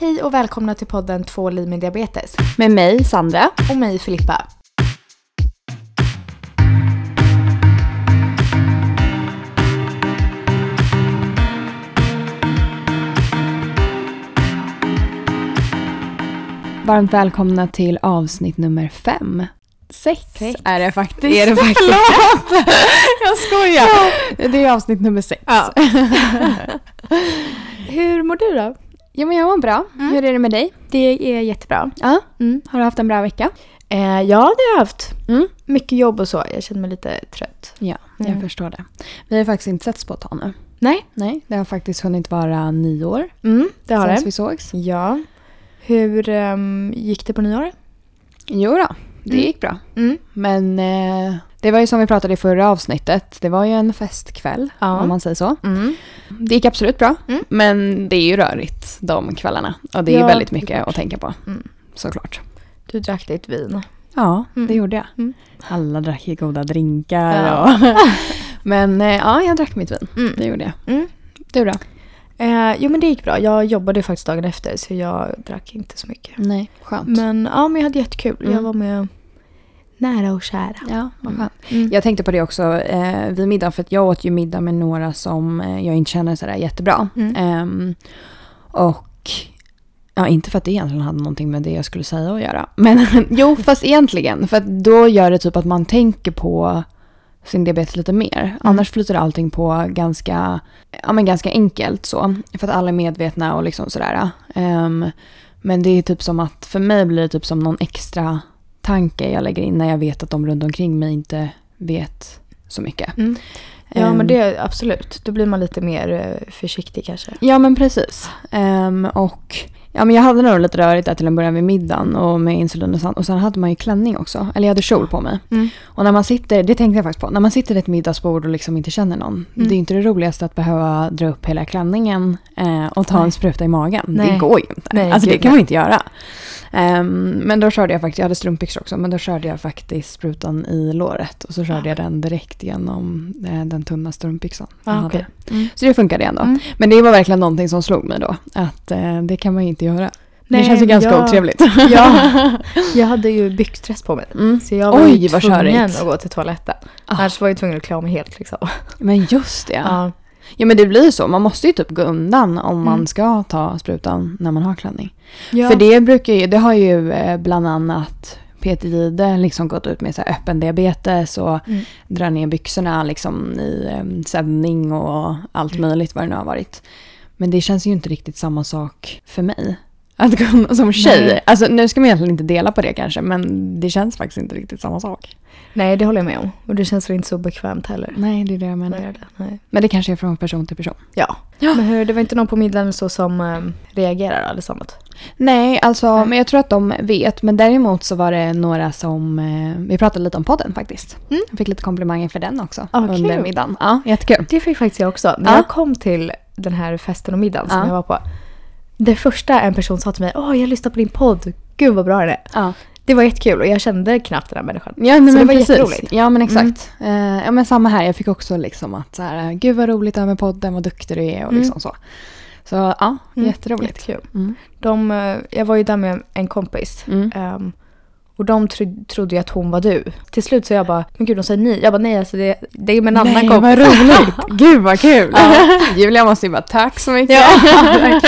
Hej och välkomna till podden Två liv med diabetes. Med mig, Sandra. Och mig, Filippa. Varmt välkomna till avsnitt nummer fem. Sex, Sex. är det faktiskt. Är det faktiskt? Förlåt! Jag skojar. Det är avsnitt nummer sex. Ja. Hur mår du då? Ja, men jag mår bra. Mm. Hur är det med dig? Det är jättebra. Ja. Mm. Har du haft en bra vecka? Eh, ja, det har jag haft. Mm. Mycket jobb och så. Jag känner mig lite trött. Ja, jag Mm. förstår det. Vi har faktiskt inte setts på ett tag nu. Nej. Nej, det har faktiskt hunnit vara nio år Mm, det har sedan det. vi sågs. Ja. Hur ehm, gick det på nyår? Jo då, det Mm. gick bra. Mm. Men eh, det var ju som vi pratade i förra avsnittet. Det var ju en festkväll, Ja. om man säger så. Mm. Det gick absolut bra, Mm. men det är ju rörigt de kvällarna. Och det är Ja, väldigt mycket att tänka på, Mm. såklart. Du drack ditt vin. Ja, Mm. det gjorde jag. Mm. Alla drack ju goda drinkar. Ja. Och men eh, ja, jag drack mitt vin. Mm. Det gjorde jag. Du då? Eh, jo men det gick bra. Jag jobbade faktiskt dagen efter så jag drack inte så mycket. Nej, skönt. Men ja, men jag hade jättekul. Jag var med nära och kära. ja, skönt. Mm. Jag tänkte på det också eh, vid middagen, för att jag åt ju middag med några som eh, jag inte känner sådär jättebra. Mm. Ehm, och ja, inte för att det egentligen hade någonting med det jag skulle säga att göra. Men jo, fast egentligen. För att då gör det typ att man tänker på sin diabetes lite mer. Annars flyter allting på ganska, ja, men ganska enkelt så. För att alla är medvetna och liksom sådär. Ehm, men det är typ som att för mig blir det typ som någon extra tanke jag lägger in när jag vet att de runt omkring mig inte vet så mycket. Mm. Ja Ehm, men det absolut. Då blir man lite mer eh, försiktig kanske. Ja men precis. Ehm, och ja, men jag hade nog lite rörigt där till en början vid middagen och med insulin och, sen, och sen hade man ju klänning också. Eller jag hade kjol på mig. Mm. Och när man sitter, det tänkte jag faktiskt på, när man sitter vid ett middagsbord och liksom inte känner någon. Mm. Det är inte det roligaste att behöva dra upp hela klänningen eh, och ta Nej. en spruta i magen. Nej. Det går ju inte. Nej, alltså det kan man inte göra. Ehm, men då körde jag faktiskt, jag hade strumpbyxor också, men då körde jag faktiskt sprutan i låret. Och så körde Ah. jag den direkt genom eh, den tunna strumpbyxan. Ah, okej. Mm. Så det funkade ändå. Mm. Men det var verkligen någonting som slog mig då. Att eh, det kan man ju inte göra. Nej, det känns ju ganska jag- otrevligt. Ja, jag hade ju byxdress på mig. Mm. Så jag var Oj, ju tvungen att gå till toaletten. Ah. Annars var jag tvungen att klä av mig helt liksom. Men just det. Ja. Ja. men det blir ju så. Man måste ju typ gå undan om man Mm. ska ta sprutan när man har klänning. Ja. För det brukar ju, det har ju eh, bland annat Peter Jihde liksom gått ut med så öppen diabetes och Mm. drar ner byxorna liksom i eh, sändning och allt möjligt vad det nu har varit. Men det känns ju inte riktigt samma sak för mig. Att gå som tjej. Nej. Alltså nu ska man egentligen inte dela på det kanske men det känns faktiskt inte riktigt samma sak. Nej, det håller jag med om. Och det känns väl inte så bekvämt heller. Nej det är det jag menar. det. Nej. Men det kanske är från person till person. Ja. Ja. Men hur, det var inte någon på middagen så som um, reagerar allesammans? Nej, alltså, Nej. men jag tror att de vet. Men däremot så var det några som... Eh, vi pratade lite om podden faktiskt. Mm. Jag fick lite komplimanger för den också Ah, under kul. middagen. Ja, jättekul. Det fick faktiskt jag också. När Ja. jag kom till den här festen och middagen som Ja. jag var på. Det första en person sa till mig, åh jag lyssnar på din podd, gud vad bra den är. Ja, Det var jättekul och jag kände knappt den här människan. ja Så men, det men var precis. jätteroligt. Ja men exakt. Eh, ja men samma här. Jag fick också liksom att så här, gud vad roligt det här med podden, vad duktig du är och Mm. liksom så. Så ja, Mm, jätteroligt. Jättekul. Mm. De, eh, jag var ju där med en kompis. Mm. Och de tro, trodde ju att hon var du. Till slut så jag bara, men gud de säger ni. Jag bara nej alltså det, det är med en annan Nej, kompis. vad roligt. Gud vad kul. Ja. Julia måste ju bara tack så mycket. Ja,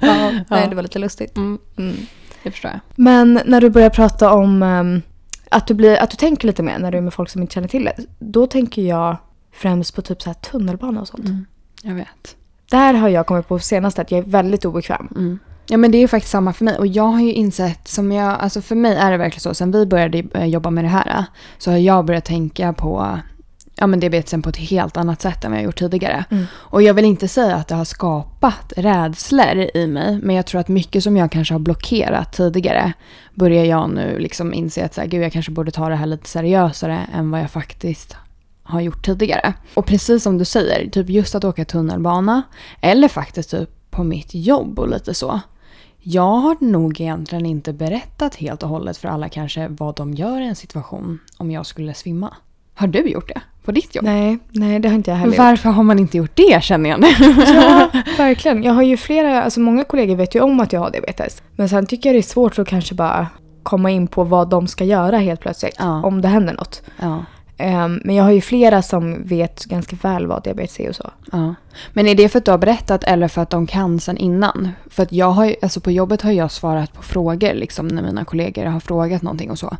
ja, nej det var lite lustigt. Mm, Mm. det förstår jag. Men när du börjar prata om ehm, att, du blir, att du tänker lite mer när du är med folk som inte känner till det. Då tänker jag främst på typ så här tunnelbana och sånt. Mm, jag vet. Där har jag kommit på senast att jag är väldigt obekväm. Mm. Ja men det är ju faktiskt samma för mig och jag har ju insett som jag, alltså för mig är det verkligen så, sen vi började eh, jobba med det här så har jag börjat tänka på ja, men diabetesen på ett helt annat sätt än vad jag gjort tidigare. Mm. Och jag vill inte säga att det har skapat rädslor i mig men jag tror att mycket som jag kanske har blockerat tidigare börjar jag nu liksom inse att så här, gud jag kanske borde ta det här lite seriösare än vad jag faktiskt har gjort tidigare. Och precis som du säger, typ just att åka tunnelbana eller faktiskt typ på mitt jobb och lite så. Jag har nog egentligen inte berättat helt och hållet för alla kanske vad de gör i en situation om jag skulle svimma. Har du gjort det? på ditt jobb? Nej, nej det har inte jag heller gjort. Varför har man inte gjort det känner jag nu? Ja, verkligen. Jag har ju flera, alltså många kollegor vet ju om att jag har diabetes. Men sen tycker jag det är svårt att kanske bara komma in på vad de ska göra helt plötsligt. Ja. Om det händer något. ja. Ehm, men jag har ju flera som vet ganska väl vad diabetes är och så. Ja. Men är det för att du har berättat eller för att de kan sen innan? För att jag har alltså på jobbet har jag svarat på frågor liksom när mina kollegor har frågat någonting och så.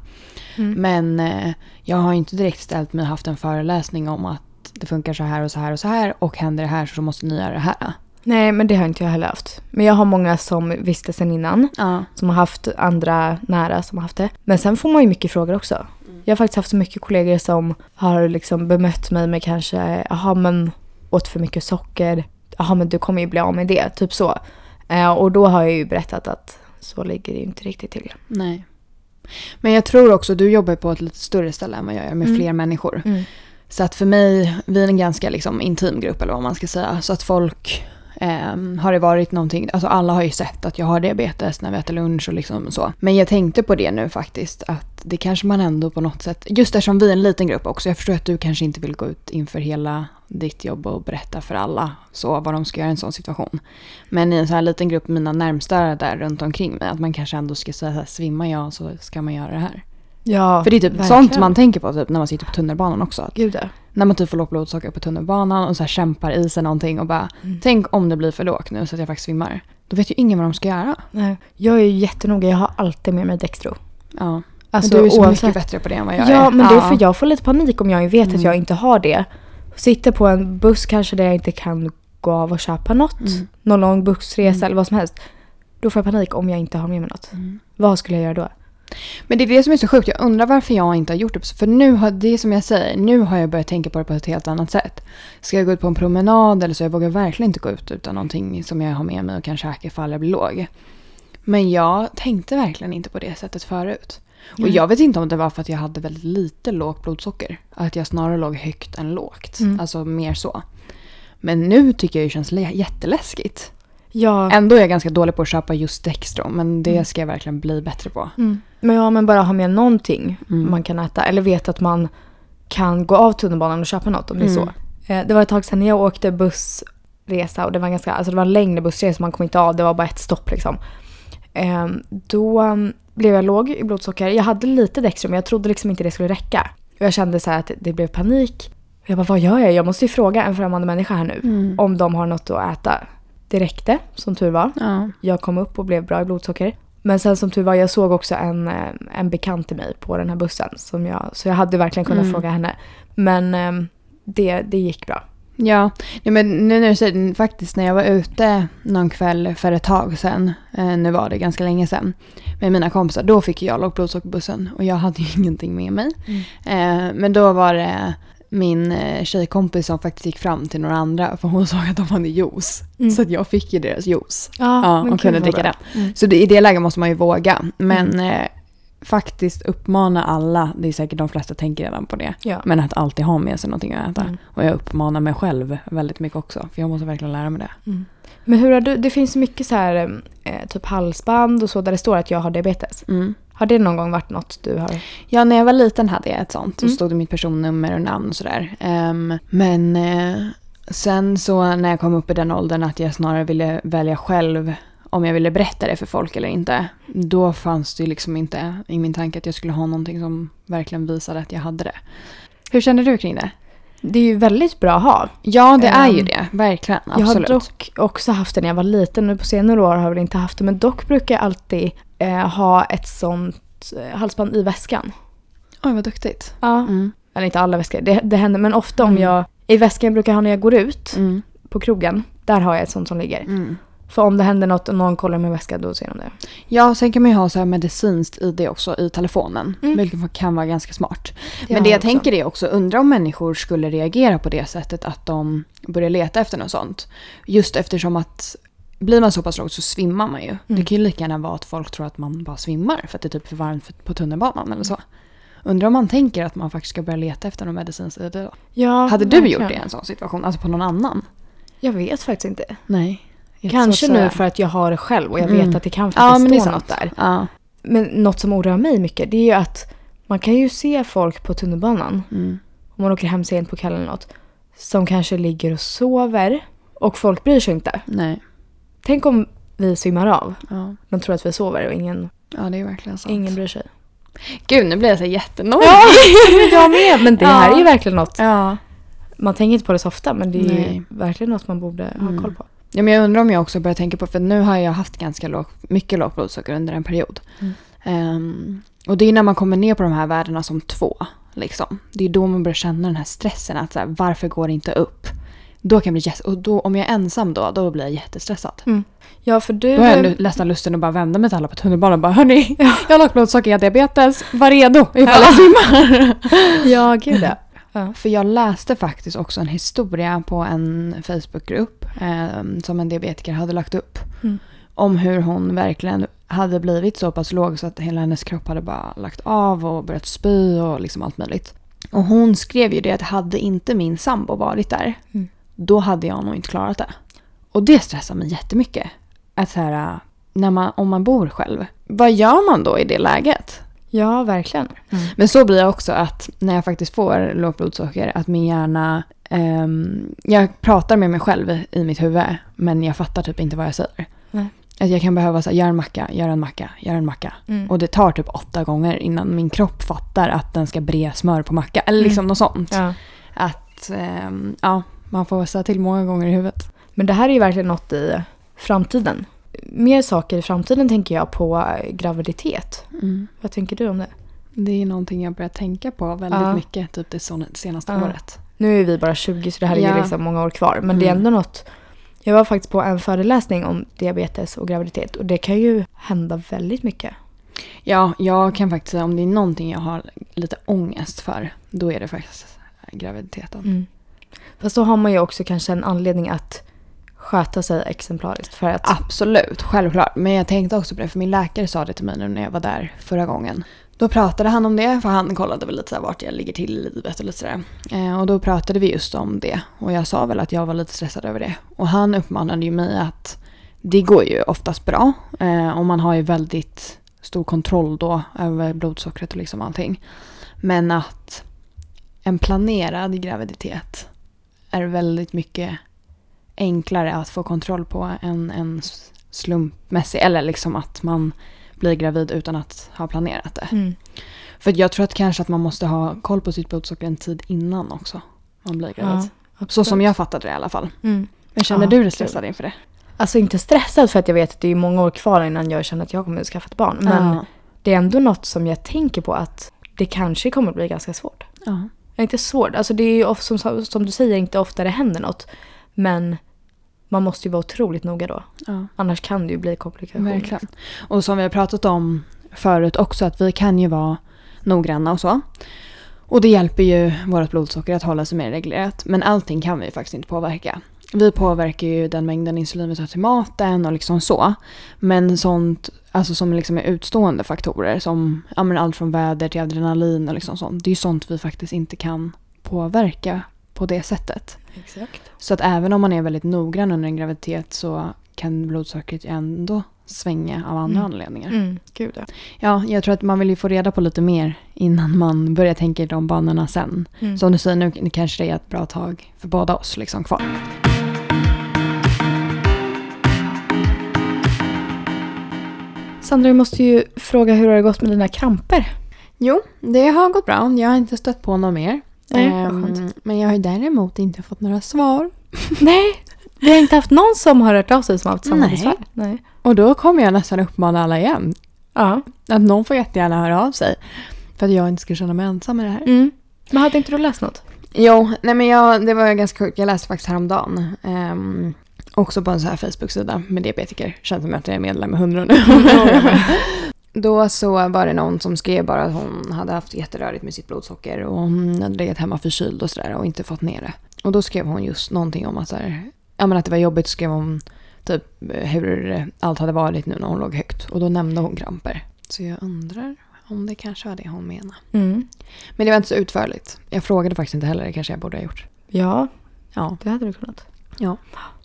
Mm. Men eh, jag har inte direkt ställt mig och haft en föreläsning om att det funkar så här och så här och så här och händer det här så måste ni göra det här. Nej, men det har inte jag heller haft. Men jag har många som visste sen innan. Ja. Som har haft andra nära som har haft det. Men sen får man ju mycket frågor också. Jag har faktiskt haft så mycket kollegor som har liksom bemött mig med kanske, jaha men åt för mycket socker. Jaha men du kommer ju bli av med det. Typ så. Eh, och då har jag ju berättat att så ligger det ju inte riktigt till. Nej. Men jag tror också, du jobbar på ett lite större ställe än vad jag gör med Mm. fler människor. Så att för mig, vi är en ganska liksom intim grupp eller vad man ska säga. Så att folk ehm, har det varit någonting, alltså alla har ju sett att jag har diabetes när vi äter lunch och liksom så. Men jag tänkte på det nu faktiskt, att det kanske man ändå på något sätt, just eftersom vi är en liten grupp också, jag förstår att du kanske inte vill gå ut inför hela ditt jobb och berätta för alla så vad de ska göra i en sån situation. Men i en sån här liten grupp, mina närmsta där runt omkring mig, att man kanske ändå ska säga så här, svimmar jag så ska man göra det här. Ja, För det är typ verkligen. sånt man tänker på typ, när man sitter på tunnelbanan också. Gud ja. När man typ får lågt blodsocker på tunnelbanan och så kämpar i sig någonting och bara tänk om det blir för lågt nu så att jag faktiskt svimmar. Då vet ju ingen vad de ska göra. Nej, jag är ju jättenoga, jag har alltid med mig Dextro. Ja. Alltså, men du är så oavsett- mycket bättre på det än vad jag Ja, är. men det är för jag får lite panik om jag vet att Mm. jag inte har det. Sitter på en buss kanske där jag inte kan gå av och köpa något. Mm. Någon lång bussresa Mm. eller vad som helst. Då får jag panik om jag inte har med mig något. Vad skulle jag göra då? Men det är det som är så sjukt. Jag undrar varför jag inte har gjort det. För nu har, det är som jag säger, nu har jag börjat tänka på det på ett helt annat sätt. Ska jag gå ut på en promenad eller så? Jag vågar verkligen inte gå ut utan någonting som jag har med mig och kan käka ifall jag blir låg. Men jag tänkte verkligen inte på det sättet förut. Och Nej. jag vet inte om det var för att jag hade väldigt lite lågt blodsocker. Att jag snarare låg högt än lågt. Mm. Alltså mer så. Men nu tycker jag det känns jätteläskigt. Ja, Ändå är jag ganska dålig på att köpa just Dextro. Men det Mm. ska jag verkligen bli bättre på. mm. men, ja men bara ha med någonting Mm. man kan äta. Eller veta att man kan gå av tunnelbanan och köpa något om det är Mm. så. Eh, det var ett tag sedan jag åkte bussresa och det var, ganska, alltså det var en längre bussresa, man kom inte av, det var bara ett stopp liksom. Eh, då um, blev jag låg i blodsocker. Jag hade lite Dextro men jag trodde liksom inte det skulle räcka. Och jag kände så att det blev panik. Jag bara, vad gör jag? Jag måste ju fråga en främmande människa här nu Mm. om de har något att äta. Det räckte, som tur var. Ja. Jag kom upp och blev bra i blodsocker. Men sen som tur var, jag såg också en, eh, en bekant till mig på den här bussen. Som jag, så jag hade verkligen kunnat Mm. fråga henne. Men eh, det, det gick bra. Ja, men nu när du säger det, faktiskt när jag var ute någon kväll för ett tag sedan, eh, nu var det ganska länge sedan, med mina kompisar, då fick jag lågt blodsocker på bussen och jag hade ju ingenting med mig. Eh, men då var det min eh, tjejkompis som faktiskt gick fram till några andra för hon såg att de hade juice. Mm. Så att jag fick ju deras juice. Ja, Ja, och kunde dricka bra. den. Mm. Så det, i det läget måste man ju våga. Men eh, faktiskt uppmana alla, det är säkert de flesta tänker redan på det, Ja. men att alltid ha med sig någonting att äta. Mm. Och jag uppmanar mig själv väldigt mycket också. För jag måste verkligen lära mig det. Mm. Men hur har du, det finns mycket så här eh, typ halsband och så där det står att jag har diabetes. Har det någon gång varit något du har? Ja, när jag var liten hade jag ett sånt. Så Mm. stod det mitt personnummer och namn och sådär. Ehm, men eh, sen så när jag kom upp i den åldern att jag snarare ville välja själv om jag ville berätta det för folk eller inte. Då fanns det ju liksom inte i min tanke att jag skulle ha någonting som verkligen visade att jag hade det. Hur känner du kring det? Det är ju väldigt bra att ha. Ja, det är ju Ehm, det. Verkligen. Jag har Absolut. dock också haft det när jag var liten. Nu på senare år har jag väl inte haft det. Men dock brukar jag alltid eh, ha ett sånt eh, halsband i väskan. Oj, vad duktigt. Ja. Mm. Eller inte alla väskor. Det, det händer. Men ofta om Mm. jag... I väskan jag brukar ha när jag går ut Mm. på krogen. Där har jag ett sånt som ligger. Mm. För om det händer något och någon kollar min väska då ser de det. Ja, sen kan man ju ha så här medicinskt i det också i telefonen. Mm. Vilket kan vara ganska smart. Det Men det jag också. tänker är också, undrar om människor skulle reagera på det sättet att de börjar leta efter något sånt. Just eftersom att blir man så pass låg så svimmar man ju. Det kan ju lika gärna vara att folk tror att man bara svimmar för att det är typ för varmt på tunnelbanan eller så. Undrar om man tänker att man faktiskt ska börja leta efter någon medicinskt i det då. Ja, Hade du gjort det i en sån situation? Alltså på någon annan? Jag vet faktiskt inte. Nej. Kanske nu för att jag har det själv och jag Mm. vet att det kan Ja, faktiskt men det är stå något där. Ja. Men något som oroar mig mycket det är ju att man kan ju se folk på tunnelbanan. Mm. Om man åker hem sent på kvällen eller något, som kanske ligger och sover och folk bryr sig inte. Nej. Tänk om vi svimmar av. Ja. De tror att vi sover och ingen, ja, det är verkligen sant. ingen bryr sig. Gud, nu blir jag så jättenojig. jag med! Men det här Ja. är ju verkligen något. Ja. Man tänker inte på det så ofta men det är Nej. verkligen något man borde ha Mm. koll på. Ja, men jag undrar om jag också börjar tänka på, för nu har jag haft ganska låg, mycket lågt blodsocker under en period. Mm. Ehm, och det är när man kommer ner på de här värdena som två. Liksom. Det är då man börjar känna den här stressen. Att så här, varför går det inte upp? Då kan jag bli jätte- och då, om jag är ensam då, då blir jag jättestressad. Ja för du... Då har jag nästan lusten att bara vända mig till alla på tunnelbanan och bara hörni, jag har lågt blodsocker, jag har diabetes, var redo ifall jag svimmar. Ja gud ja. ja. För jag läste faktiskt också en historia på en Facebookgrupp eh, som en diabetiker hade lagt upp. Mm. Om hur hon verkligen hade blivit så pass låg så att hela hennes kropp hade bara lagt av och börjat spy och liksom allt möjligt. Och hon skrev ju det att hade inte min sambo varit där, Mm. Då hade jag nog inte klarat det. Och det stressar mig jättemycket. Att så här, när man, om man bor själv, vad gör man då i det läget? Ja verkligen. Men så blir jag också att när jag faktiskt får lågt blodsocker att min hjärna... ehm, jag pratar med mig själv i mitt huvud men jag fattar typ inte vad jag säger. Nej. Att jag kan behöva säga gör en macka, gör en macka, gör en macka. Mm. Och det tar typ åtta gånger innan min kropp fattar att den ska bre smör på macka. Eller liksom Mm. något sånt. Ja. Att ehm, ja, man får säga till många gånger i huvudet. Men det här är ju verkligen något i framtiden. Mer saker i framtiden tänker jag på eh, graviditet. Vad tänker du om det? Det är någonting jag börjar tänka på väldigt Ja. mycket typ det senaste Ja. året. Nu är vi bara 20 så det här är Ja. liksom många år kvar. Men det är Mm. ändå något. Jag var faktiskt på en föreläsning om diabetes och graviditet och det kan ju hända väldigt mycket. Ja, jag kan faktiskt säga om det är någonting jag har lite ångest för, då är det faktiskt graviditeten. Mm. Fast då har man ju också kanske en anledning att sköta sig exemplariskt för att... Absolut, självklart. Men jag tänkte också på det, för min läkare sa det till mig nu när jag var där förra gången. Då pratade han om det, för han kollade väl lite så här vart jag ligger till i livet och lite sådär. Eh, och då pratade vi just om det. Och jag sa väl att jag var lite stressad över det. Och han uppmanade ju mig att det går ju oftast bra. Eh, och man har ju väldigt stor kontroll då över blodsockret och liksom allting. Men att en planerad graviditet är väldigt mycket enklare att få kontroll på än en slumpmässig. Eller liksom att man blir gravid utan att ha planerat det. Mm. För jag tror att kanske att man måste ha koll på sitt blodsocker en tid innan också. Man blir gravid. Ja, Så som jag fattade det i alla fall. Mm. Men känner Ja, du dig stressad inför det? Alltså inte stressad för att jag vet att det är många år kvar innan jag känner att jag kommer att skaffa ett barn. Men Ja. det är ändå något som jag tänker på att det kanske kommer att bli ganska svårt. Ja. Inte svårt, alltså det är ju of- som, som du säger inte ofta det händer något. Men man måste ju vara otroligt noga då. ja. Annars kan det ju bli komplikationer. Verkligen. Och som vi har pratat om förut också att vi kan ju vara noggranna och så. Och det hjälper ju vårt blodsocker att hålla sig mer reglerat. Men allting kan vi faktiskt inte påverka. Vi påverkar ju den mängden insulin vi tar till maten och liksom så. Men sånt alltså som liksom är utstående faktorer som ja, allt från väder till adrenalin och liksom sånt. Det är ju sånt vi faktiskt inte kan påverka på det sättet. Exakt. Så att även om man är väldigt noggrann under en graviditet så kan blodsockret ändå svänga av andra Mm. anledningar. Mm, gud ja. Ja, jag tror att man vill ju få reda på lite mer innan man börjar tänka i de banorna sen. Mm. Som du säger nu kanske det är ett bra tag för båda oss liksom kvar. Sandra, jag måste ju fråga hur har det gått med dina kramper? Jo, det har gått bra. Jag har inte stött på något mer. Nej, Ehm, men jag har ju däremot inte fått några svar. Nej, vi har inte haft någon som har hört av sig som har haft samma besvär. Nej. Och då kommer jag nästan uppmana alla igen. Ja. Att någon får jättegärna höra av sig. För att jag inte ska känna mig ensam med det här. Mm. Men hade inte du läst något? Jo, nej men jag, det var ganska sjukt. Jag läste faktiskt häromdagen. Um, också på en sån här Facebook-sida med diabetiker. Känns som att jag är medlem i hundra nu. Då så var det någon som skrev bara att hon hade haft jätterörigt med sitt blodsocker och hon hade legat hemma förkyld och sådär och inte fått ner det. Och då skrev hon just någonting om att, så här, ja, men att det var jobbigt. skrev hon typ hur allt hade varit nu när hon låg högt. Och då nämnde hon kramper. Så jag undrar om det kanske var det hon menade. Mm. Men det var inte så utförligt. Jag frågade faktiskt inte heller. Det kanske jag borde ha gjort. Ja, Ja. det hade du kunnat. Ja.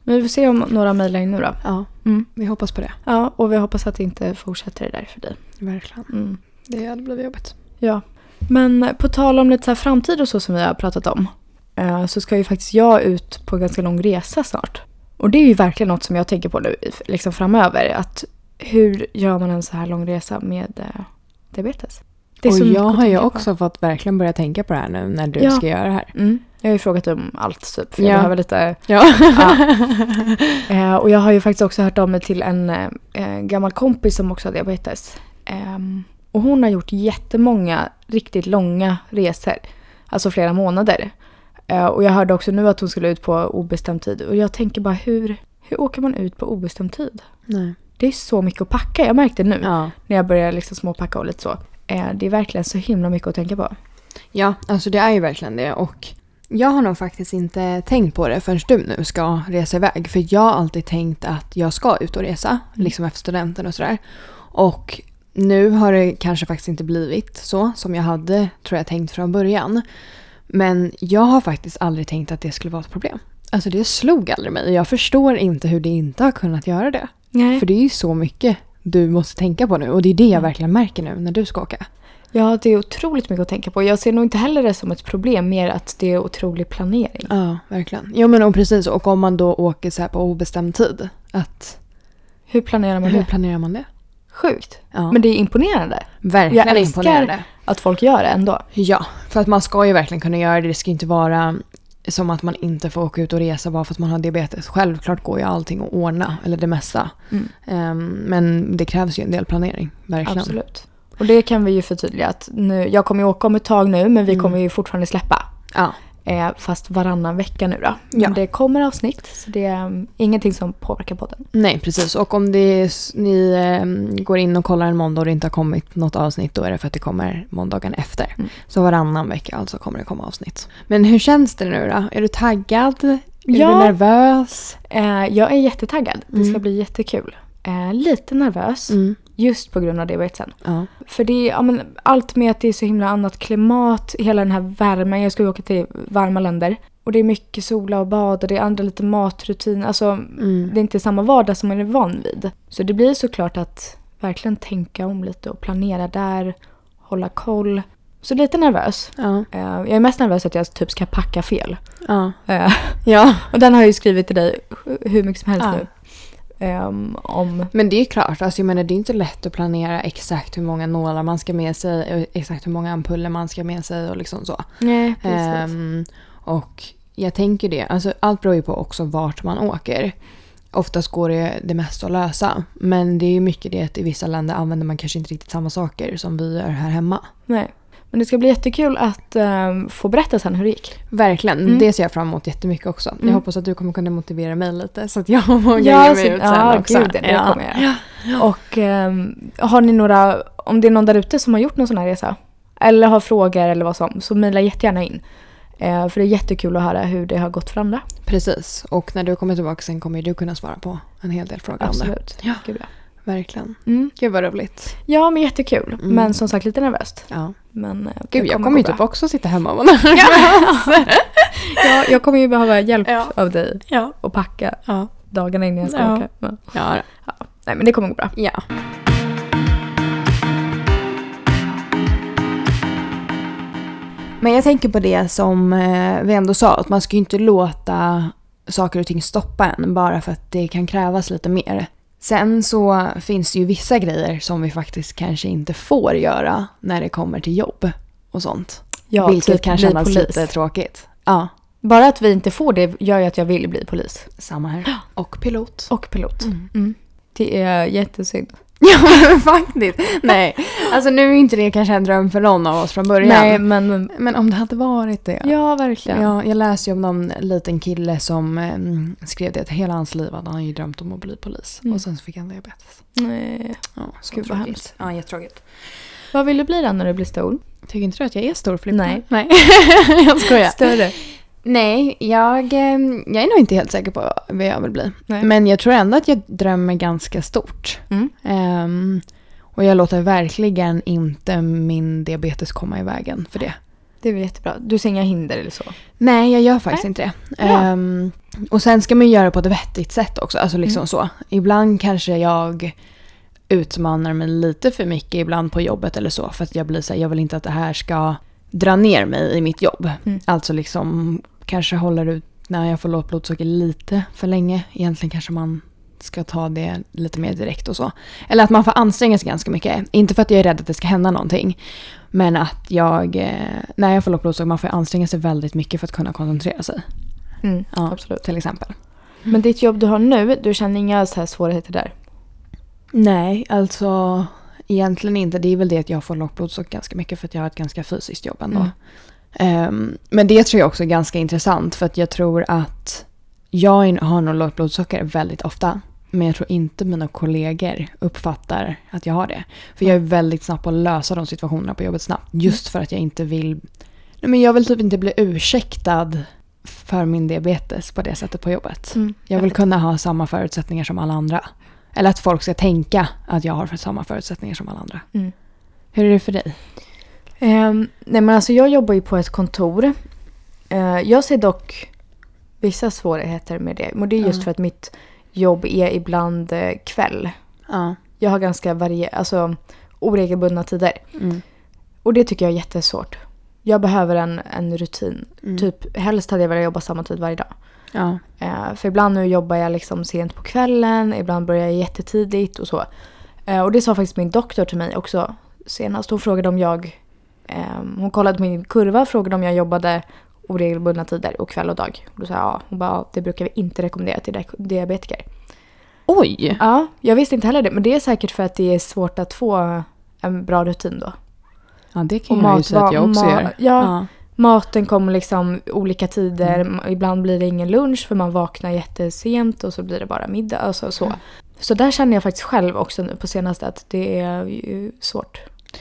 Men vi får se om några mejlar in nu då. Ja, Mm. vi hoppas på det. Ja, och vi hoppas att det inte fortsätter det där för dig. Verkligen. Mm. Det hade blivit jobbigt. Ja. Men på tal om lite så här framtid och så som vi har pratat om. eh, Så ska ju faktiskt jag ut på en ganska lång resa snart. Och det är ju verkligen något som jag tänker på nu liksom framöver. Att hur gör man en så här lång resa med eh, diabetes? Det är och jag har ju också fått verkligen börja tänka på det här nu när du Ja. ska göra det här. Mm. Jag har ju frågat om allt typ. För jag Ja. behöver lite... Ja. Eh, och jag har ju faktiskt också hört av mig till en eh, eh, gammal kompis som också har diabetes. Ehm, och hon har gjort jättemånga riktigt långa resor. Alltså flera månader. Eh, och jag hörde också nu att hon skulle ut på obestämd tid. Och jag tänker bara hur, hur åker man ut på obestämd tid? Nej. Det är så mycket att packa. Jag märkte nu Ja. när jag började liksom småpacka och lite så. Eh, det är verkligen så himla mycket att tänka på. ja, alltså det är ju verkligen det. Och jag har nog faktiskt inte tänkt på det förrän du nu ska resa iväg. För jag har alltid tänkt att jag ska ut och resa, liksom efter studenten och sådär. Och nu har det kanske faktiskt inte blivit så som jag hade, tror jag, tänkt från början. Men jag har faktiskt aldrig tänkt att det skulle vara ett problem. Alltså det slog aldrig mig. Jag förstår inte hur det inte har kunnat göra det. Nej. För det är ju så mycket du måste tänka på nu. Och det är det jag verkligen märker nu när du ska åka. Ja, det är otroligt mycket att tänka på. Jag ser nog inte heller det som ett problem, mer att det är otrolig planering. Ja, verkligen. Jo men och precis. Och om man då åker så här på obestämd tid. Att, Hur planerar man hur det? planerar man det? Sjukt. Ja, Men det är imponerande verkligen jag älskar- imponerande. att folk gör det ändå. Ja, för att man ska ju verkligen kunna göra det. Det ska inte vara som att man inte får åka ut och resa bara för att man har diabetes. Självklart går ju allting att ordna, eller det mesta. Mm. Ehm, men det krävs ju en del planering, verkligen. Absolut. Och det kan vi ju förtydliga att nu, jag kommer ju åka om ett tag nu men vi Mm. kommer ju fortfarande släppa. Ja, Eh, fast varannan vecka nu då. Men Ja. det kommer avsnitt så det är um, ingenting som påverkar podden. nej precis. Och om är, ni ehm, går in och kollar en måndag och det inte har kommit något avsnitt då är det för att det kommer måndagen efter. Mm. Så varannan vecka alltså kommer det komma avsnitt. Men hur känns det nu då? Är du taggad? Är Ja. du nervös? Eh, jag är jättetaggad. Det ska Mm. bli jättekul. Eh, lite nervös Mm. Just på grund av diabetesen. Ja. För det är ja, men, allt med att det är så himla annat klimat, hela den här värmen. Jag ska ju åka till varma länder. Och det är mycket sola och bad och det är andra lite matrutiner. Alltså Mm. det är inte samma vardag som man är van vid. Så det blir såklart att verkligen tänka om lite och planera där, hålla koll. Så lite nervös. Ja. Eh, Jag är mest nervös att jag typ ska packa fel. Ja. Eh, ja. Och den har jag ju skrivit till dig hur mycket som helst Ja. nu. Ehm, om... Men det är klart, alltså jag menar det är inte lätt att planera exakt hur många nålar man ska med sig, och exakt hur många ampuller man ska med sig och liksom så. Nej, precis. Ehm, och jag tänker det, alltså allt beror ju på också vart man åker. Oftast går det det mesta att lösa. Men det är ju mycket det att i vissa länder använder man kanske inte riktigt samma saker som vi gör här hemma. Nej. Men det ska bli jättekul att ehm, få berätta sen hur det gick. Verkligen, Mm. det ser jag fram emot jättemycket också. Mm. Jag hoppas att du kommer kunna motivera mig lite så att jag vågar Ja, ge så- mig ut sen ja, också. gud, det kommer jag göra. Och ehm, har ni några, om det är någon där ute som har gjort någon sån här resa, eller har frågor eller vad som, så mejla jättegärna in. Eh, för det är jättekul att höra hur det har gått för andra. Precis, och när du kommer tillbaka sen kommer du kunna svara på en hel del frågor om Absolut. Ja. Gud, ja. Det. Verkligen. Mm. Gud vad roligt. ja, men jättekul. Mm. Men som sagt lite nervöst. Ja. Men, eh, Gud, jag gå kommer ju typ också sitta hemma och vara nervös. ja, jag kommer ju behöva hjälp Ja. av dig Ja. att packa Ja. dagarna innan jag ska Ja. åka. Men, Ja. nej, men det kommer gå bra. ja. Men jag tänker på det som eh, vi ändå sa, att man ska ju inte låta saker och ting stoppa en bara för att det kan krävas lite mer. Sen så finns det ju vissa grejer som vi faktiskt kanske inte får göra när det kommer till jobb och sånt. Ja, Vilket typ kan kännas polis. lite tråkigt. Ja, Bara att vi inte får det gör ju att jag vill bli polis. samma här. Och pilot. Och pilot. Mm. Mm. Det är jättesynd. Ja men faktiskt. Nej, alltså nu är inte det kanske en dröm för någon av oss från början. Nej, men Men om det hade varit det. ja, verkligen. Ja, jag läste ju om någon liten kille som eh, skrev det att hela hans liv hade han ju drömt om att bli polis. Mm. Och sen så fick han diabetes. Nej. Ja, så Gud, vad hemskt. Ja, jättetråkigt. Vad vill du bli då när du blir stor? Tycker inte du att jag är stor Filippa? Nej. Nej. jag skojar. Större? Nej, jag, eh, jag är nog inte helt säker på vad jag vill bli. Nej. Men jag tror ändå att jag drömmer ganska stort. Mm. Ehm, och jag låter verkligen inte min diabetes komma i vägen för det. Det är väl jättebra. Du ser inga hinder eller så? Nej, jag gör faktiskt Nej. inte det. Ehm, och sen ska man göra det på ett vettigt sätt också. Alltså liksom Mm. så. Ibland kanske jag utmanar mig lite för mycket ibland på jobbet eller så. För att jag blir så här, jag vill inte att det här ska dra ner mig i mitt jobb. Mm. Alltså liksom kanske håller ut när jag får lågt blodsocker lite för länge. Egentligen kanske man ska ta det lite mer direkt och så. Eller att man får anstränga sig ganska mycket. Inte för att jag är rädd att det ska hända någonting. Men att jag, eh, när jag får lågt blodsocker, man får anstränga sig väldigt mycket för att kunna koncentrera sig. Mm, Ja, Absolut. Till exempel. Men ditt jobb du har nu, du känner inga så här svårigheter där? Nej, alltså egentligen inte. Det är väl det att jag får lågt blodsocker ganska mycket för att jag har ett ganska fysiskt jobb ändå. Mm. Ehm, men det tror jag också är ganska intressant för att jag tror att jag har nog lågt blodsocker väldigt ofta. Men jag tror inte mina kollegor uppfattar att jag har det. För jag är väldigt snabb på att lösa de situationerna på jobbet snabbt. Just för att jag inte vill... Nej, men jag vill typ inte bli ursäktad för min diabetes på det sättet på jobbet. Mm, Jag vill kunna ha samma förutsättningar som alla andra. Eller att folk ska tänka att jag har samma förutsättningar som alla andra. Mm. Hur är det för dig? Ehm, nej men alltså jag jobbar ju på ett kontor. Eh, jag ser dock vissa svårigheter med det. Och det är just Ja. för att mitt jobb är ibland eh, kväll. Ja. Jag har ganska varie- alltså, oregelbundna tider. Mm. Och det tycker jag är jättesvårt. Jag behöver en, en rutin. Mm. Typ helst hade jag velat jobba samma tid varje dag. Ja. Eh, för ibland nu jobbar jag liksom sent på kvällen, ibland börjar jag jättetidigt och så. Eh, och det sa faktiskt min doktor till mig också senast. Hon frågade om jag, eh, hon kollade på min kurva och frågade om jag jobbade oregelbundna tider och kväll och dag. Då sa jag ja. Hon bara, ja, det brukar vi inte rekommendera till dia- diabetiker. Oj! Ja, jag visste inte heller det. Men det är säkert för att det är svårt att få en bra rutin då. Ja, det kan Och jag ju säga att jag också gör. ma- ja. Maten kommer liksom olika tider. Mm. Ibland blir det ingen lunch för man vaknar jättesent och så blir det bara middag. Alltså så. Mm. så där känner jag faktiskt själv också nu på senaste att det är svårt.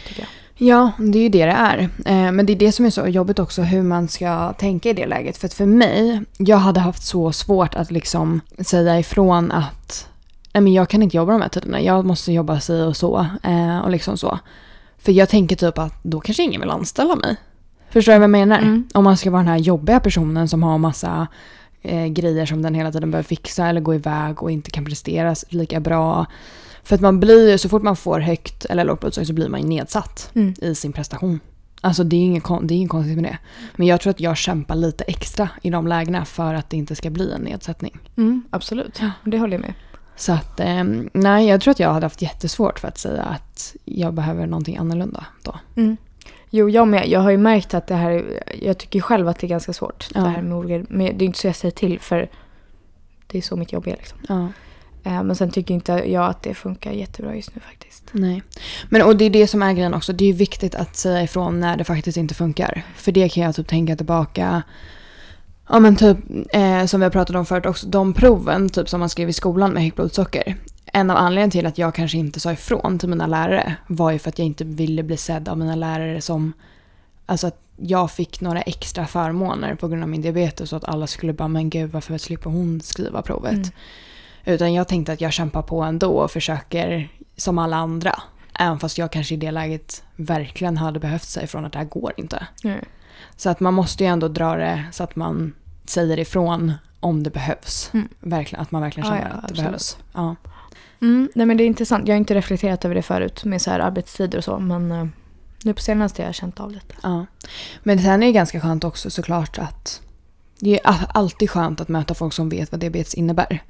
Tycker jag. Ja, det är ju det det är. Eh, Men det är det som är så jobbigt också, hur man ska tänka i det läget. För att för mig, jag hade haft så svårt att liksom säga ifrån att Nej, men jag kan inte jobba de här tiderna, jag måste jobba si och så. eh, Och liksom så. För jag tänker typ att då kanske ingen vill anställa mig. Förstår du vad jag menar? Mm. Om man ska vara den här jobbiga personen som har massa eh, grejer som den hela tiden behöver fixa eller gå iväg och inte kan prestera lika bra. För att man blir så fort man får högt eller lågt blodsocker så blir man ju nedsatt Mm. i sin prestation. Alltså det är inget, det är inget konstigt med det. Men jag tror att jag kämpar lite extra i de lägena för att det inte ska bli en nedsättning. Mm, absolut, det håller jag med. Så att, eh, nej jag tror att jag hade haft jättesvårt för att säga att jag behöver någonting annorlunda då. Mm. Jo, jag med. Jag har ju märkt att det här, jag tycker själv att det är ganska svårt. Ja. Det här med olika, men det är inte så jag säger till för det är så mitt jobb är liksom. Ja. Eh, Men sen tycker inte jag att det funkar jättebra just nu faktiskt. Nej. Men och det är det som är grejen också. Det är viktigt att säga ifrån när det faktiskt inte funkar. För det kan jag typ tänka tillbaka. Ja men typ eh, som vi har pratat om förut också. De proven typ som man skrev i skolan med högt blodsocker. En av anledningarna till att jag kanske inte sa ifrån till mina lärare var ju för att jag inte ville bli sedd av mina lärare som Alltså att jag fick några extra förmåner på grund av min diabetes och att alla skulle bara men gud varför slipper hon skriva provet? Mm. Utan jag tänkte att jag kämpar på ändå och försöker som alla andra. Även fast jag kanske i det läget verkligen hade behövt säga ifrån att det här går inte. Mm. Så att man måste ju ändå dra det så att man säger ifrån om det behövs. Mm. Verkligen, att man verkligen Ja, känner ja, att det absolut. behövs. Ja. Mm, nej men det är intressant. Jag har inte reflekterat över det förut med så här arbetstider och så. Men eh, nu på senaste har jag känt av lite. Ja. Men sen är det ganska skönt också såklart att det är alltid skönt att möta folk som vet vad diabetes innebär.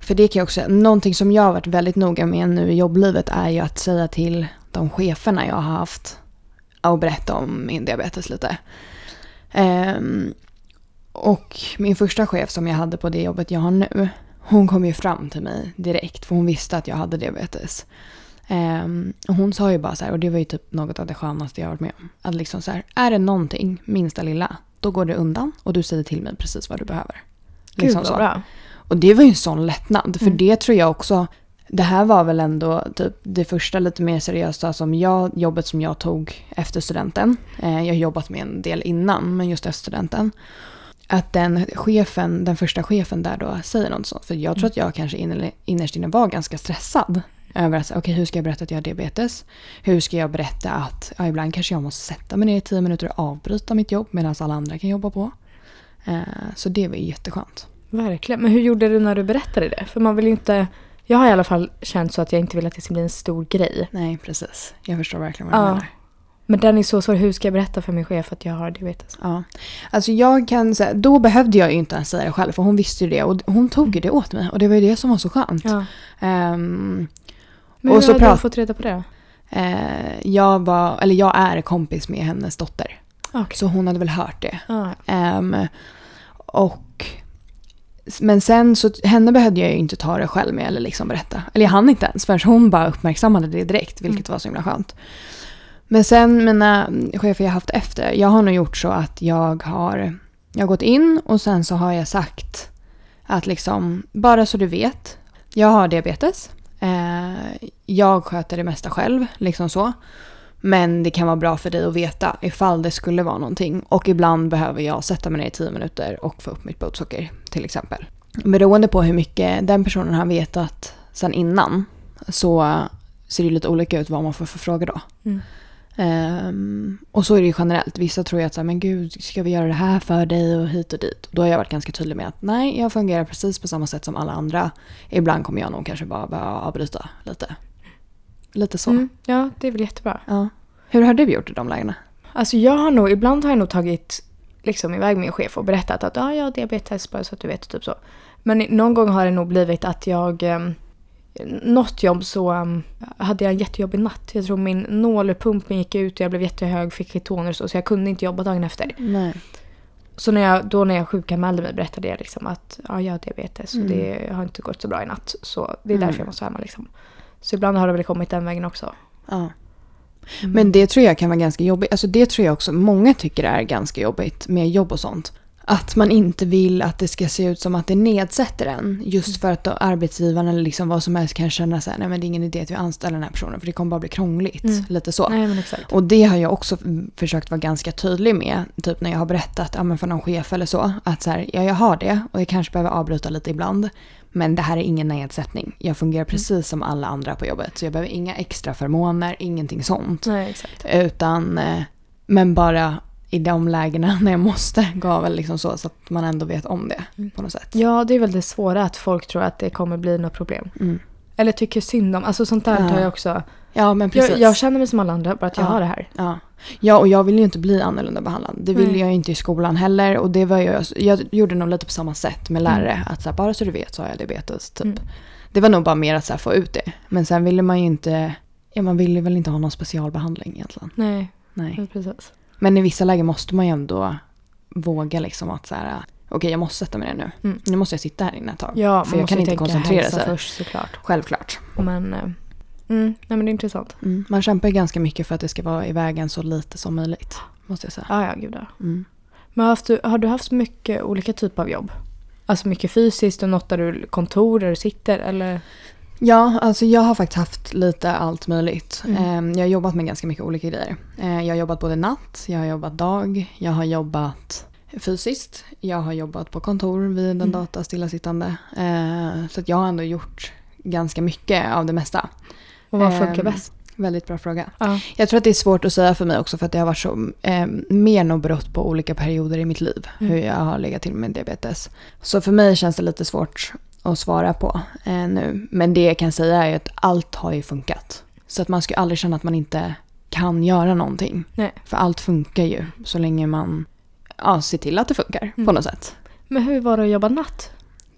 För det kan jag också, någonting som jag har varit väldigt noga med nu i jobblivet är ju att säga till de cheferna jag har haft och berätta om min diabetes lite. Ehm, och min första chef som jag hade på det jobbet jag har nu, hon kom ju fram till mig direkt för hon visste att jag hade diabetes. Ehm, och hon sa ju bara så här, och det var ju typ något av det skönaste jag varit med om. Att liksom så här, är det någonting, minsta lilla, då går det undan och du säger till mig precis vad du behöver. Liksom Gud så. vad bra. Och det var ju en sån lättnad. För Mm. det tror jag också, det här var väl ändå typ det första lite mer seriösa som jag, jobbet som jag tog efter studenten. Eh, jag har jobbat med en del innan, men just efter studenten. Att den chefen, den första chefen där då säger något sånt. För jag tror att jag kanske inne- innerst inne var ganska stressad. Över att, okej hur ska jag berätta att jag har diabetes? Hur ska jag berätta att, ja ibland kanske jag måste sätta mig ner i tio minuter och avbryta mitt jobb medan alla andra kan jobba på. Eh, så det var ju jätteskönt. Verkligen. Men hur gjorde du när du berättade det? För man vill ju inte Jag har i alla fall känt så att jag inte vill att det ska bli en stor grej. Nej, precis. Jag förstår verkligen vad du Ja. menar. Men den är så svår. Hur ska jag berätta för min chef att jag har diabetes? Ja. Alltså jag kan säga, då behövde jag ju inte ens säga det själv för hon visste ju det och hon tog ju det åt mig och det var ju det som var så skönt. Ja. Ehm, Men hur har du fått reda på det? eh, jag var, eller jag är kompis med hennes dotter. Okej. Så hon hade väl hört det. Ja, Ehm, och men sen så, henne behövde jag ju inte ta det själv med eller liksom berätta. Eller jag hann inte ens förrän hon bara uppmärksammade det direkt, vilket var så himla skönt. Men sen mina chefer jag haft efter, jag har nog gjort så att jag har, jag har gått in och sen så har jag sagt att liksom, bara så du vet, jag har diabetes. Eh, jag sköter det mesta själv, liksom så. Men det kan vara bra för dig att veta ifall det skulle vara någonting. Och ibland behöver jag sätta mig ner i tio minuter och få upp mitt blodsocker till exempel. Beroende på hur mycket den personen har vetat sen innan så ser det lite olika ut vad man får för frågor då. Mm. Ehm, och så är det ju generellt. Vissa tror ju att så här, men gud, ska vi göra det här för dig och hit och dit. Då har jag varit ganska tydlig med att nej, jag fungerar precis på samma sätt som alla andra. Ibland kommer jag nog kanske bara behöva avbryta lite. Lite så. Mm, ja, det är väl jättebra. Ja. Hur har du gjort i de lägena? Alltså jag har nog, ibland har jag nog tagit liksom iväg min chef och berättat att ah, jag har diabetes bara så att du vet, typ så. Men någon gång har det nog blivit att jag, um, något jobb så um, hade jag en jättejobbig natt. Jag tror min nålpumpen gick ut och jag blev jättehög, fick ketonor och så, så jag kunde inte jobba dagen efter. Nej. Så när jag, då när jag sjukanmälde mig berättade jag liksom att ja, jag har diabetes och Mm. det har inte gått så bra i natt. Så det är Mm. därför jag måste vara hemma liksom. Så ibland har det väl kommit den vägen också. Ja. Mm. Men det tror jag kan vara ganska jobbigt. Alltså det tror jag också många tycker är ganska jobbigt med jobb och sånt. Att man inte vill att det ska se ut som att det nedsätter en. Just för att då arbetsgivaren eller liksom vad som helst kan känna så här, nej men det är ingen idé att vi anställer den här personen för det kommer bara bli krångligt. Mm. Lite så. Nej men exakt. Och det har jag också mm, försökt vara ganska tydlig med. Typ när jag har berättat ja, men för någon chef eller så. Att så här, ja jag har det och jag kanske behöver avbryta lite ibland. Men det här är ingen nedsättning. Jag fungerar precis som alla andra på jobbet. Så jag behöver inga extra förmåner, ingenting sånt. Nej. Utan, eh, men bara i de lägena när jag måste gå väl liksom så. Så att man ändå vet om det Mm. på något sätt. Ja det är väl det svåra att folk tror att det kommer bli något problem. Mm. Eller tycker synd om, alltså sånt där Ja. tar jag också. Ja men precis. Jag, jag känner mig som alla andra bara att jag Ja. har det här. Ja. ja, och jag vill ju inte bli annorlunda behandlad. Det vill Nej. jag ju inte i skolan heller. Och det var jag, jag gjorde nog lite på samma sätt med lärare. Mm. Att så här, bara så du vet så har jag diabetes. Typ. Mm. Det var nog bara mer att så här, få ut det. Men sen ville man ju inte, ja man ville väl inte ha någon specialbehandling egentligen. Nej, Nej. precis. Men i vissa lägen måste man ju ändå våga liksom att så här, okej jag måste sätta mig ner nu. Mm. Nu måste jag sitta här inne ett tag. Ja, för jag kan inte koncentrera sig. först såklart. Självklart. Men, eh, mm, nej men det är intressant. Mm. Man kämpar ju ganska mycket för att det ska vara i vägen så lite som möjligt. Måste jag säga. Ja, ja, gud ja. Mm. Men har, haft, har du haft mycket olika typer av jobb? Alltså mycket fysiskt och något där du kontor där du sitter eller? Ja, alltså jag har faktiskt haft lite allt möjligt. Mm. Eh, Jag har jobbat med ganska mycket olika grejer. Eh, Jag har jobbat både natt, jag har jobbat dag, jag har jobbat fysiskt, jag har jobbat på kontor vid en Mm. data stillasittande. Eh, Så att jag har ändå gjort ganska mycket av det mesta. Och vad funkar Ehm, bäst? Väldigt bra fråga. Ja. Jag tror att det är svårt att säga för mig också för att det har varit så eh, mer nog berott på olika perioder i mitt liv. Mm. Hur jag har legat till med diabetes. Så för mig känns det lite svårt att svara på eh, nu. Men det jag kan säga är att allt har ju funkat. Så att man ska aldrig känna att man inte kan göra någonting. Nej. För allt funkar ju så länge man ja, ser till att det funkar på Mm. något sätt. Men hur var det att jobba natt?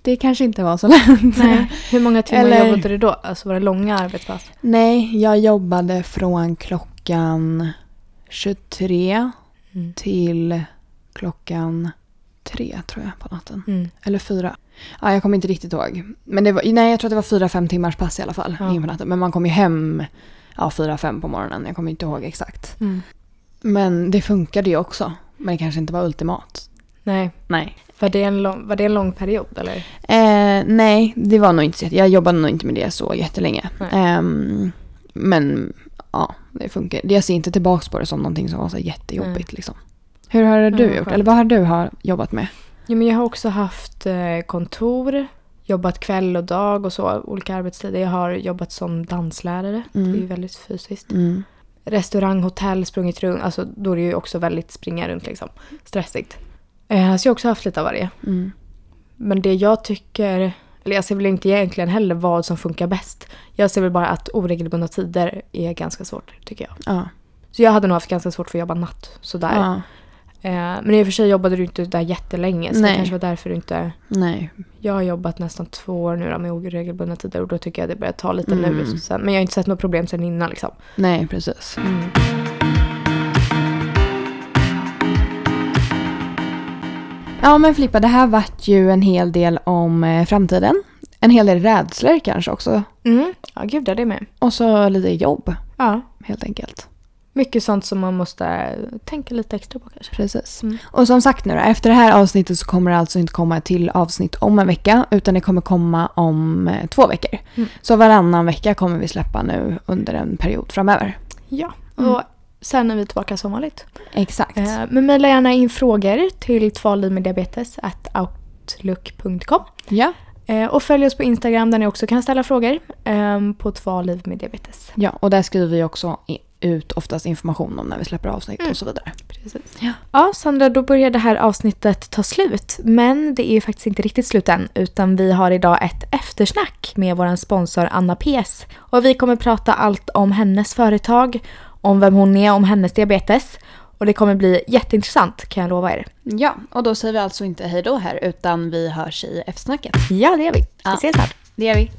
Det kanske inte var så lätt. Nej. Hur många timmar Eller- jobbade du då? Alltså var det långa arbetspass? Nej, jag jobbade från klockan 23 Mm. till klockan tre tror jag på natten. Mm. Eller fyra. Ja, jag kommer inte riktigt ihåg. Men det var, nej, jag tror att det var fyra, fem timmars pass i alla fall. Ja. natten. Men man kom ju hem ja, fyra, fem på morgonen. Jag kommer inte ihåg exakt. Mm. Men det funkade ju också. Men det kanske inte var ultimat. Nej. Nej. Var det, en lång, var det en lång period eller? Eh, nej, det var nog inte så Jag jobbade nog inte med det så jättelänge. Ehm, men ja, det funkar. Jag ser inte tillbaka på det som någonting som var så jättejobbigt. Liksom. Hur har du Ja, gjort? Eller vad har du har jobbat med? Jo, men jag har också haft eh, kontor, jobbat kväll och dag och så, olika arbetstider. Jag har jobbat som danslärare, Mm. det är ju väldigt fysiskt. Mm. Restaurang, hotell, sprungit runt, alltså då är det ju också väldigt springa runt liksom. Stressigt. Eh, så jag har också haft lite av varje. Mm. Men det jag tycker, Eller jag ser väl inte egentligen heller vad som funkar bäst. Jag ser väl bara att oregelbundna tider är ganska svårt tycker jag. Ja. Så jag hade nog haft ganska svårt för att jobba natt sådär. ja. Eh, men i och för sig jobbade du inte där jättelänge så Nej. det kanske var därför du inte... Nej. Jag har jobbat nästan två år nu då med oregelbundna tider och då tycker jag det börjar ta lite Mm. nu. Men jag har inte sett något problem sen innan liksom. Nej, precis. Ja men Filippa, det här vart ju en hel del om eh, framtiden. En hel del rädslor kanske också. Mm. Ja gud det med. Och så lite jobb Ja. helt enkelt. Mycket sånt som man måste tänka lite extra på kanske. Precis. Mm. Och som sagt nu då, efter det här avsnittet så kommer det alltså inte komma ett till avsnitt om en vecka utan det kommer komma om eh, två veckor. Mm. Så varannan vecka kommer vi släppa nu under en period framöver. Ja, Mm. och sen är vi tillbaka som vanligt. Exakt. Eh, men mejla gärna in frågor till tvalivmeddiabetes.outlook.com Ja. eh, och följ oss på Instagram där ni också kan ställa frågor eh, på tvaliv med diabetes. ja, och där skriver vi också ut oftast information om när vi släpper avsnitt Mm. och så vidare. Precis. Ja. Ja, Sandra, då börjar det här avsnittet ta slut. Men det är ju faktiskt inte riktigt slut än, utan vi har idag ett eftersnack med vår sponsor Anna PS. Och vi kommer prata allt om hennes företag, om vem hon är, om hennes diabetes. Och det kommer bli jätteintressant kan jag lova er. Ja, och då säger vi alltså inte hej då här utan vi hörs i eftersnacket. Ja, det gör vi. Ja. Vi ses snart. Det gör vi.